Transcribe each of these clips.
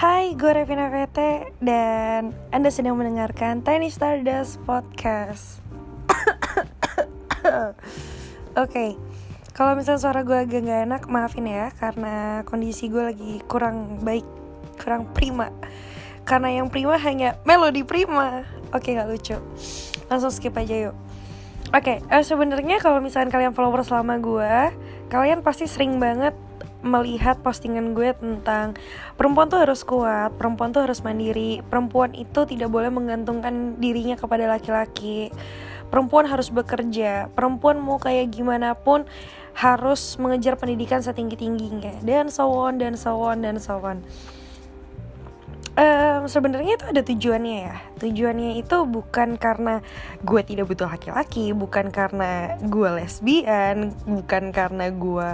Hai, gue Revina VT dan Anda sedang mendengarkan Tiny Stardust Podcast. Oke, okay. kalau misalnya suara gue agak gak enak, maafin ya karena kondisi gue lagi kurang baik, kurang prima. Karena yang prima hanya melodi prima. Oke, okay, gak lucu. Langsung skip aja yuk. Oke, okay, uh, eh, sebenarnya kalau misalnya kalian followers selama gue, kalian pasti sering banget melihat postingan gue tentang perempuan tuh harus kuat, perempuan tuh harus mandiri, perempuan itu tidak boleh menggantungkan dirinya kepada laki-laki. Perempuan harus bekerja, perempuan mau kayak gimana pun harus mengejar pendidikan setinggi-tingginya dan so on dan so on dan so on. Um, sebenarnya itu ada tujuannya ya. Tujuannya itu bukan karena gue tidak butuh laki-laki, bukan karena gue lesbian, bukan karena gue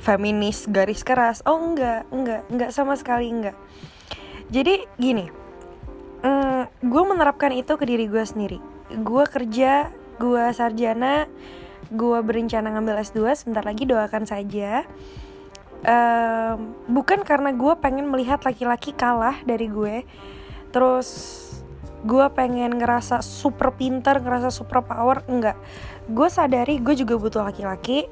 feminis garis keras. Oh enggak enggak enggak sama sekali enggak. Jadi gini mm, gue menerapkan itu ke diri gue sendiri. Gue kerja gue sarjana gue berencana ngambil S2 sebentar lagi doakan saja. Um, bukan karena gue pengen melihat laki-laki kalah dari gue terus gue pengen ngerasa super pinter ngerasa super power enggak. Gue sadari gue juga butuh laki-laki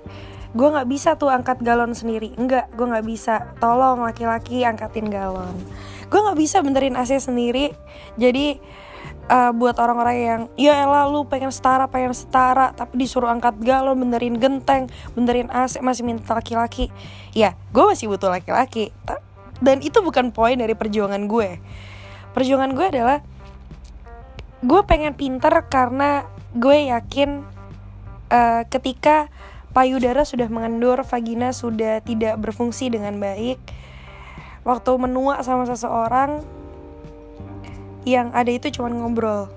gue nggak bisa tuh angkat galon sendiri. Enggak gue nggak bisa. Tolong laki-laki angkatin galon. Gue nggak bisa benerin AC sendiri. Jadi uh, buat orang-orang yang ya elah lu pengen setara pengen setara tapi disuruh angkat galon benerin genteng benerin AC masih minta laki-laki. Ya gue masih butuh laki-laki. Dan itu bukan poin dari perjuangan gue. Perjuangan gue adalah gue pengen pinter karena gue yakin uh, ketika payudara sudah mengendur, vagina sudah tidak berfungsi dengan baik. Waktu menua sama seseorang, yang ada itu cuma ngobrol.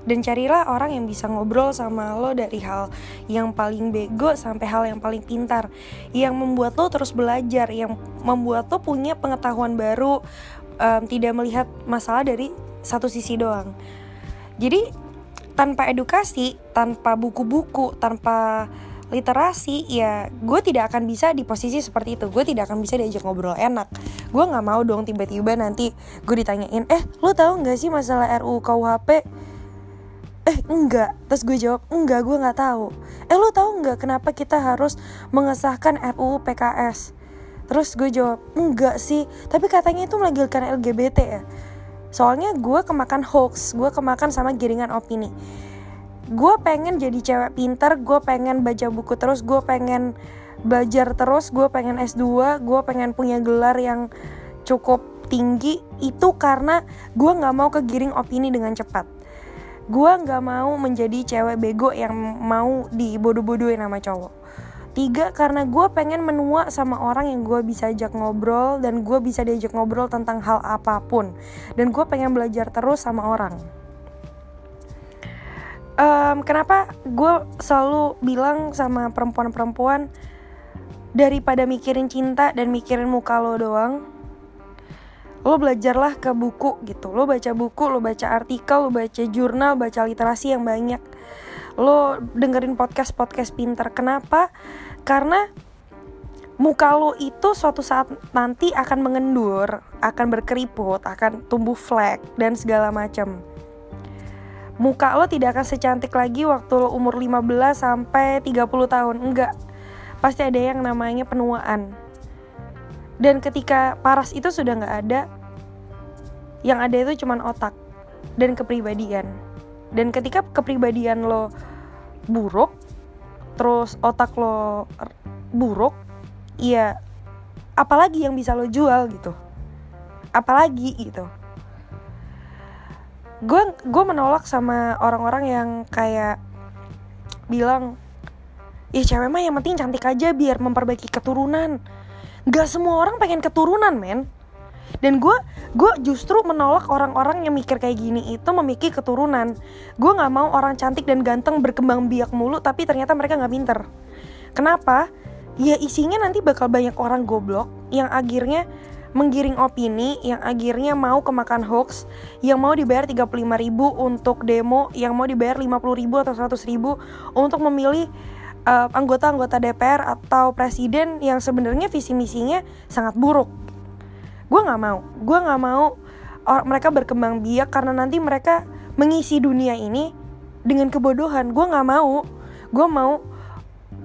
Dan carilah orang yang bisa ngobrol sama lo dari hal yang paling bego sampai hal yang paling pintar. Yang membuat lo terus belajar, yang membuat lo punya pengetahuan baru, um, tidak melihat masalah dari satu sisi doang. Jadi tanpa edukasi, tanpa buku-buku, tanpa literasi ya gue tidak akan bisa di posisi seperti itu. Gue tidak akan bisa diajak ngobrol enak. Gue nggak mau dong tiba-tiba nanti gue ditanyain eh lo tahu nggak sih masalah RUU KUHP eh enggak. Terus gue jawab enggak gue nggak tahu. Eh lo tahu nggak kenapa kita harus mengesahkan RUU PKS terus gue jawab enggak sih. Tapi katanya itu melegalkan LGBT ya. Soalnya gue kemakan hoax gue kemakan sama giringan opini gue pengen jadi cewek pinter gue pengen baca buku terus gue pengen belajar terus gue pengen S2 gue pengen punya gelar yang cukup tinggi. Itu karena gue nggak mau kegiring opini dengan cepat. Gue nggak mau menjadi cewek bego yang mau dibodoh-bodohin sama cowok. Tiga, karena gue pengen menua sama orang yang gue bisa ajak ngobrol dan gue bisa diajak ngobrol tentang hal apa pun. Dan gue pengen belajar terus sama orang um, kenapa gue selalu bilang sama perempuan-perempuan daripada mikirin cinta dan mikirin muka lo doang lo belajarlah ke buku gitu. Lo baca buku lo baca artikel lo baca jurnal baca literasi yang banyak. Lo dengerin podcast podcast pinter kenapa? Karena muka lo itu suatu saat nanti akan mengendur akan berkeriput akan tumbuh flek dan segala macam muka lo tidak akan secantik lagi waktu lo umur 15 sampai 30 tahun. Enggak. Pasti ada yang namanya penuaan. Dan ketika paras itu sudah nggak ada, yang ada itu cuma otak dan kepribadian. Dan ketika kepribadian lo buruk, terus otak lo buruk, ya apalagi yang bisa lo jual gitu. Apalagi gitu gue gue menolak sama orang-orang yang kayak bilang ya cewek mah yang penting cantik aja biar memperbaiki keturunan. Gak semua orang pengen keturunan men. Dan gue gue justru menolak orang-orang yang mikir kayak gini itu memiliki keturunan. Gue nggak mau orang cantik dan ganteng berkembang biak mulu tapi ternyata mereka nggak pinter. Kenapa? Ya isinya nanti bakal banyak orang goblok yang akhirnya menggiring opini yang akhirnya mau kemakan hoax yang mau dibayar 35 ribu untuk demo yang mau dibayar 50 ribu atau 100 ribu untuk memilih uh, anggota-anggota DPR atau presiden yang sebenarnya visi misinya sangat buruk. Gue nggak mau. Gue nggak mau or, mereka berkembang biak karena nanti mereka mengisi dunia ini dengan kebodohan. Gue nggak mau. Gue mau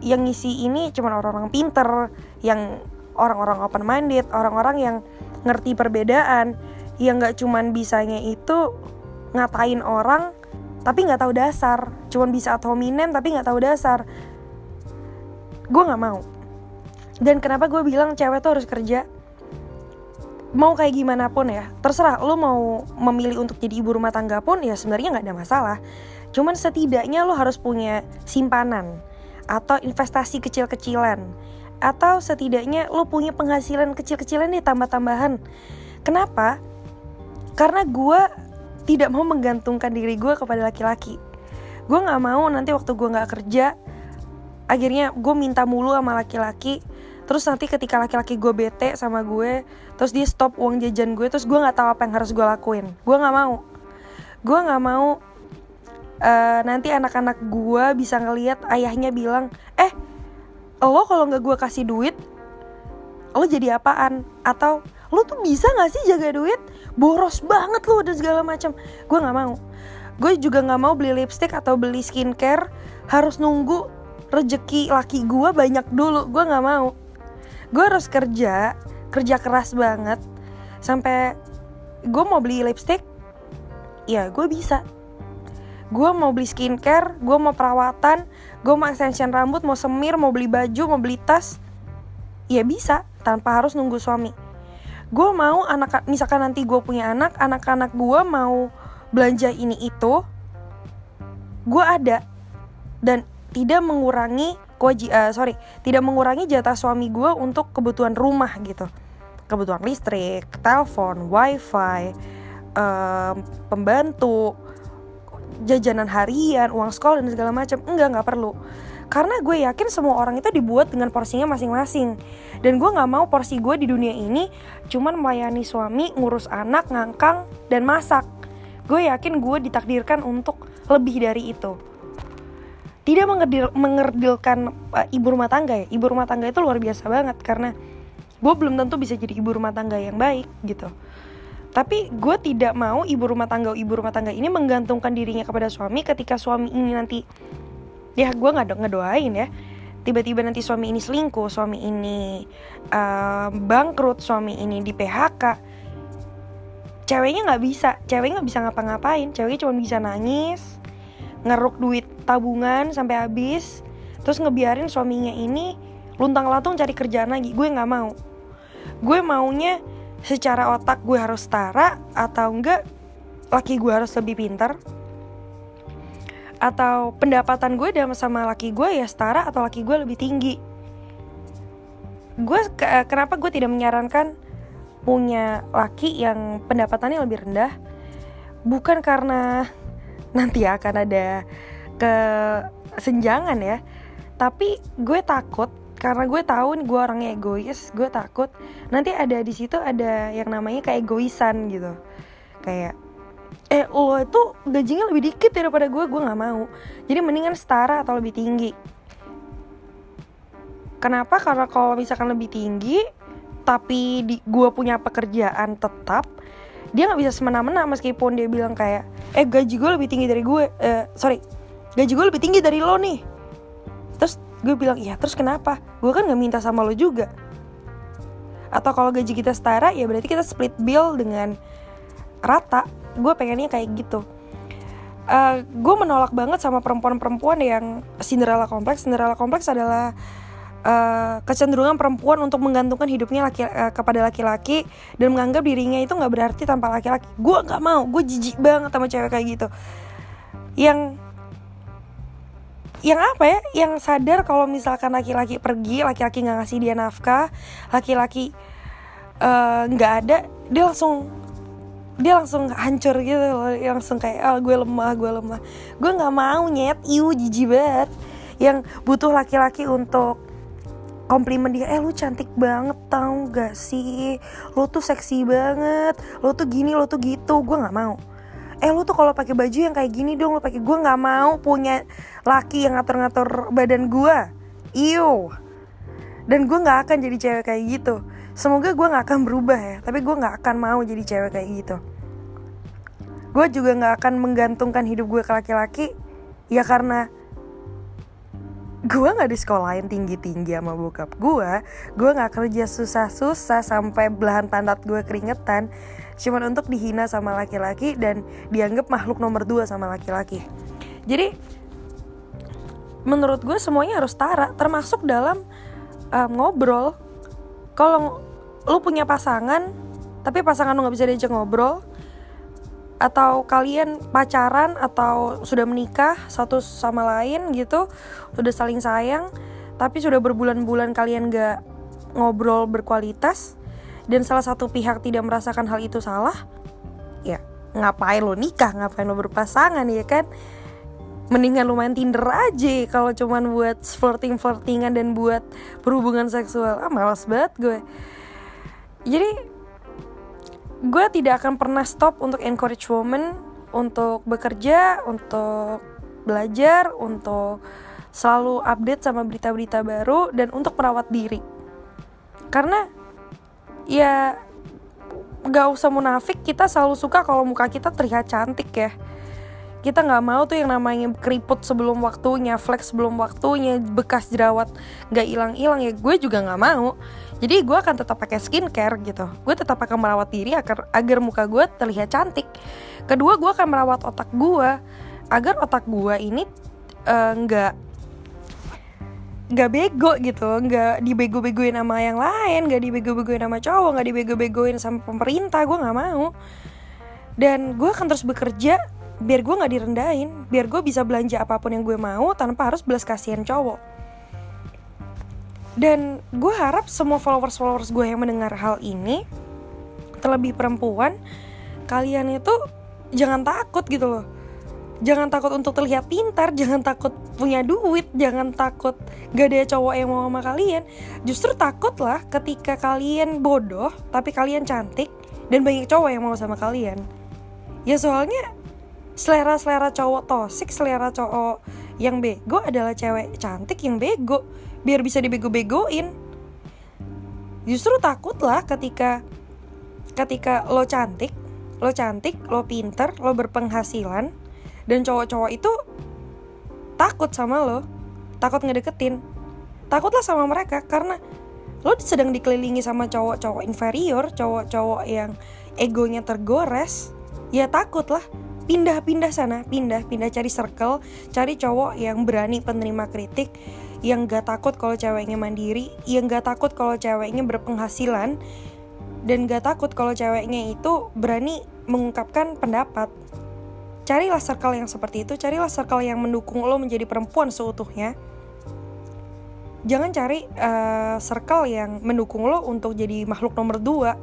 yang ngisi ini cuma orang-orang pinter yang orang-orang open minded orang-orang yang ngerti perbedaan. Yang nggak cuman bisanya itu ngatain orang tapi nggak tahu dasar. Cuman bisa ad hominem tapi nggak tahu dasar. Gue nggak mau. Dan kenapa gue bilang cewek tuh harus kerja? Mau kayak gimana pun ya terserah. Lo mau memilih untuk jadi ibu rumah tangga pun ya sebenarnya nggak ada masalah. Cuman setidaknya lo harus punya simpanan atau investasi kecil-kecilan atau setidaknya lo punya penghasilan kecil-kecilan nih tambah-tambahan. Kenapa? Karena gue tidak mau menggantungkan diri gue kepada laki-laki. Gue nggak mau nanti waktu gue nggak kerja akhirnya gue minta mulu sama laki-laki. Terus nanti ketika laki-laki gue bete sama gue terus dia stop uang jajan gue terus gue nggak tahu apa yang harus gue lakuin. Gue nggak mau. Gue nggak mau uh, nanti anak-anak gue bisa ngelihat ayahnya bilang eh lo kalau nggak gue kasih duit lo jadi apaan? Atau lo tuh bisa nggak sih jaga duit? Boros banget lo dan segala macam. Gue nggak mau. Gue juga nggak mau beli lipstick atau beli skincare. Harus nunggu rezeki laki gue banyak dulu. Gue nggak mau. Gue harus kerja kerja keras banget. Sampai gue mau beli lipstick ya gue bisa gue mau beli skincare gue mau perawatan gue mau extension rambut mau semir mau beli baju mau beli tas. Ya bisa tanpa harus nunggu suami. Gue mau anak misalkan nanti gue punya anak anak-anak gue mau belanja ini itu gue ada. Dan tidak mengurangi kewaji uh, sorry tidak mengurangi jatah suami gue untuk kebutuhan rumah gitu. Kebutuhan listrik telepon wifi um, pembantu jajanan harian uang sekolah dan segala macam. Enggak nggak perlu. Karena gue yakin semua orang itu dibuat dengan porsinya masing-masing. Dan gue nggak mau porsi gue di dunia ini cuman melayani suami ngurus anak ngangkang dan masak. Gue yakin gue ditakdirkan untuk lebih dari itu. Tidak mengerdil, mengerdilkan uh, ibu rumah tangga ya. Ibu rumah tangga itu luar biasa banget karena gue belum tentu bisa jadi ibu rumah tangga yang baik gitu tapi gue tidak mau ibu rumah tangga ibu rumah tangga ini menggantungkan dirinya kepada suami ketika suami ini nanti ya gue nggak ngedoain ya. Tiba-tiba nanti suami ini selingkuh suami ini uh, bangkrut suami ini di PHK ceweknya nggak bisa ceweknya nggak bisa ngapa-ngapain. Ceweknya cuma bisa nangis ngeruk duit tabungan sampai habis terus ngebiarin suaminya ini luntang lantung cari kerjaan lagi. Gue nggak mau. Gue maunya secara otak gue harus setara atau enggak laki gue harus lebih pintar? Atau pendapatan gue sama laki gue ya setara atau laki gue lebih tinggi? Gue kenapa gue tidak menyarankan punya laki yang pendapatannya lebih rendah? Bukan karena nanti akan ada kesenjangan ya tapi gue takut karena gue tahu nih gue orangnya egois gue takut. Nanti ada di situ ada yang namanya kayak egoisan gitu. Kayak eh lo itu gajinya lebih dikit daripada gue gue nggak mau. Jadi mendingan setara atau lebih tinggi. Kenapa? Karena kalau misalkan lebih tinggi tapi di, gue punya pekerjaan tetap dia nggak bisa semena-mena meskipun dia bilang kayak eh gaji gue lebih tinggi dari gue eh, sorry gaji gue lebih tinggi dari lo nih. Terus gue bilang iya terus kenapa? Gue kan nggak minta sama lo juga. Atau kalau gaji kita setara ya berarti kita split bill dengan rata. Gue pengennya kayak gitu. Uh, gue menolak banget sama perempuan-perempuan yang Cinderella kompleks Cinderella kompleks adalah uh, kecenderungan perempuan untuk menggantungkan hidupnya laki, uh, kepada laki-laki dan menganggap dirinya itu nggak berarti tanpa laki-laki. Gue nggak mau. Gue jijik banget sama cewek kayak gitu. Yang yang apa ya? Yang sadar kalau misalkan laki-laki pergi laki-laki nggak ngasih dia nafkah laki-laki eh, nggak uh, ada dia langsung dia langsung hancur gitu loh. Langsung kayak oh, gue lemah gue lemah. Gue nggak mau nyet. Iu jijik yang butuh laki-laki untuk komplimen dia eh lu cantik banget tau gak sih? Lu tuh seksi banget. Lu tuh gini lu tuh gitu. Gue nggak mau eh lu tuh kalau pakai baju yang kayak gini dong lu pakai gue nggak mau punya laki yang ngatur-ngatur badan gue iyo dan gue nggak akan jadi cewek kayak gitu. Semoga gue nggak akan berubah ya tapi gue nggak akan mau jadi cewek kayak gitu. Gue juga nggak akan menggantungkan hidup gue ke laki-laki ya karena gue nggak di sekolahin tinggi-tinggi sama bokap gue gue nggak kerja susah-susah sampai belahan pantat gue keringetan cuman untuk dihina sama laki-laki dan dianggap makhluk nomor dua sama laki-laki. Jadi menurut gue semuanya harus setara termasuk dalam um, ngobrol. Kalau lu punya pasangan tapi pasangan lu nggak bisa diajak ngobrol atau kalian pacaran atau sudah menikah satu sama lain gitu sudah saling sayang tapi sudah berbulan-bulan kalian gak ngobrol berkualitas dan salah satu pihak tidak merasakan hal itu salah ya ngapain lo nikah? Ngapain lo berpasangan ya kan? Mendingan lu main Tinder aja kalau cuman buat flirting flirtingan dan buat berhubungan seksual. Ah malas banget gue. Jadi gue tidak akan pernah stop untuk encourage women untuk bekerja, untuk belajar, untuk selalu update sama berita-berita baru dan untuk merawat diri. Karena ya gak usah munafik, kita selalu suka kalau muka kita terlihat cantik ya. Kita nggak mau tuh yang namanya keriput sebelum waktunya, flex sebelum waktunya, bekas jerawat nggak hilang-hilang ya. Gue juga nggak mau jadi gue akan tetap pakai skincare gitu gue tetap akan merawat diri agar agar muka gue terlihat cantik kedua gue akan merawat otak gue agar otak gue ini eh, nggak uh, nggak bego gitu nggak dibego-begoin sama yang lain nggak dibego-begoin sama cowok nggak dibego-begoin sama pemerintah gue nggak mau. Dan gue akan terus bekerja biar gue nggak direndahin biar gue bisa belanja apa pun yang gue mau tanpa harus belas kasihan cowok. Dan gue harap semua followers-followers gue yang mendengar hal ini terlebih perempuan kalian itu jangan takut gitu loh jangan takut untuk terlihat pintar jangan takut punya duit jangan takut gak ada cowok yang mau sama kalian. Justru takutlah ketika kalian bodoh tapi kalian cantik dan banyak cowok yang mau sama kalian. Ya soalnya selera-selera cowok tosik selera cowok yang bego adalah cewek cantik yang bego biar bisa dibego-begoin. Justru takut lah ketika ketika lo cantik lo cantik lo pinter lo berpenghasilan dan cowok-cowok itu takut sama lo takut ngedeketin takutlah sama mereka karena lo sedang dikelilingi sama cowok-cowok inferior cowok-cowok yang egonya tergores ya takut lah pindah-pindah sana pindah pindah cari circle cari cowok yang berani penerima kritik yang gak takut kalau ceweknya mandiri, yang gak takut kalau ceweknya berpenghasilan, dan gak takut kalau ceweknya itu berani mengungkapkan pendapat. Carilah circle yang seperti itu, carilah circle yang mendukung lo menjadi perempuan seutuhnya. Jangan cari uh, circle yang mendukung lo untuk jadi makhluk nomor dua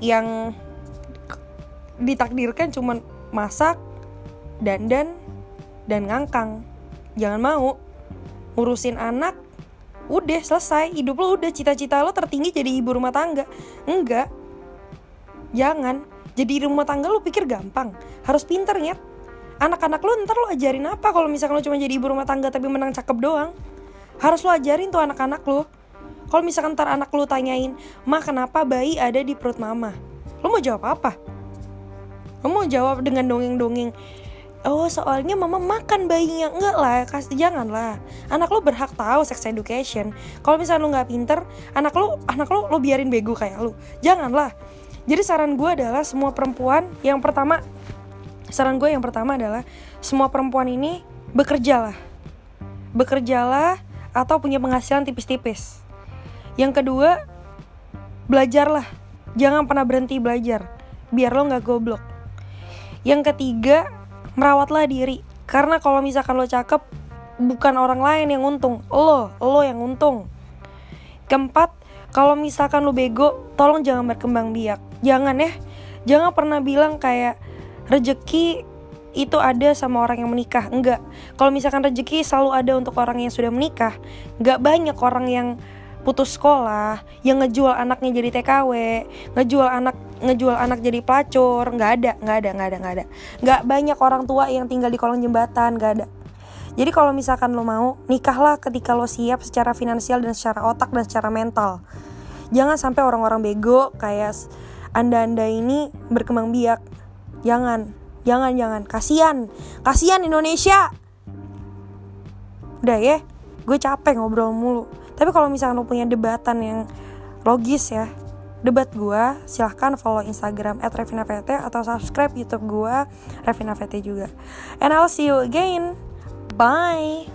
yang ditakdirkan cuman masak, dandan, dan ngangkang. Jangan mau. Ngurusin anak udah selesai. Hidup lo udah cita-cita lo tertinggi jadi ibu rumah tangga. Enggak. Jangan jadi rumah tangga lo pikir gampang. Harus pinter ya anak-anak lo ntar lo ajarin apa kalau misalkan lo cuma jadi ibu rumah tangga tapi menang cakep doang? Harus lo ajarin tuh anak-anak lo kalau misalkan ntar anak lo tanyain ma kenapa bayi ada di perut mama? Lo mau jawab apa? Lo mau jawab dengan dongeng-dongeng oh soalnya mama makan bayinya. Enggak lah kasih jangan lah anak lo berhak tahu sex education. Kalau misalnya lo nggak pinter anak lo anak lo lo biarin bego kayak lo janganlah jadi saran gue adalah semua perempuan yang pertama saran gue yang pertama adalah semua perempuan ini bekerjalah. Bekerjalah atau punya penghasilan tipis-tipis. Yang kedua belajarlah. Jangan pernah berhenti belajar biar lo nggak goblok. Yang ketiga merawatlah diri. Karena kalau misalkan lo cakep bukan orang lain yang untung. Lo lo yang untung. Keempat kalau misalkan lo bego tolong jangan berkembang biak. Jangan ya. Jangan pernah bilang kayak rejeki itu ada sama orang yang menikah. Enggak. Kalau misalkan rejeki selalu ada untuk orang yang sudah menikah enggak banyak orang yang putus sekolah yang ngejual anaknya jadi TKW ngejual anak ngejual anak jadi pelacur nggak ada nggak ada nggak ada nggak ada. Nggak banyak orang tua yang tinggal di kolong jembatan nggak ada jadi kalau misalkan lo mau nikahlah ketika lo siap secara finansial dan secara otak dan secara mental. Jangan sampai orang-orang bego kayak anda-anda ini berkembang biak. Jangan jangan jangan. Kasihan kasihan Indonesia. Udah ya gue capek ngobrol mulu. Tapi kalau misalnya lo punya debatan yang logis ya debat gue silahkan follow instagram at atau subscribe youtube gue revinavt juga. And I'll see you again bye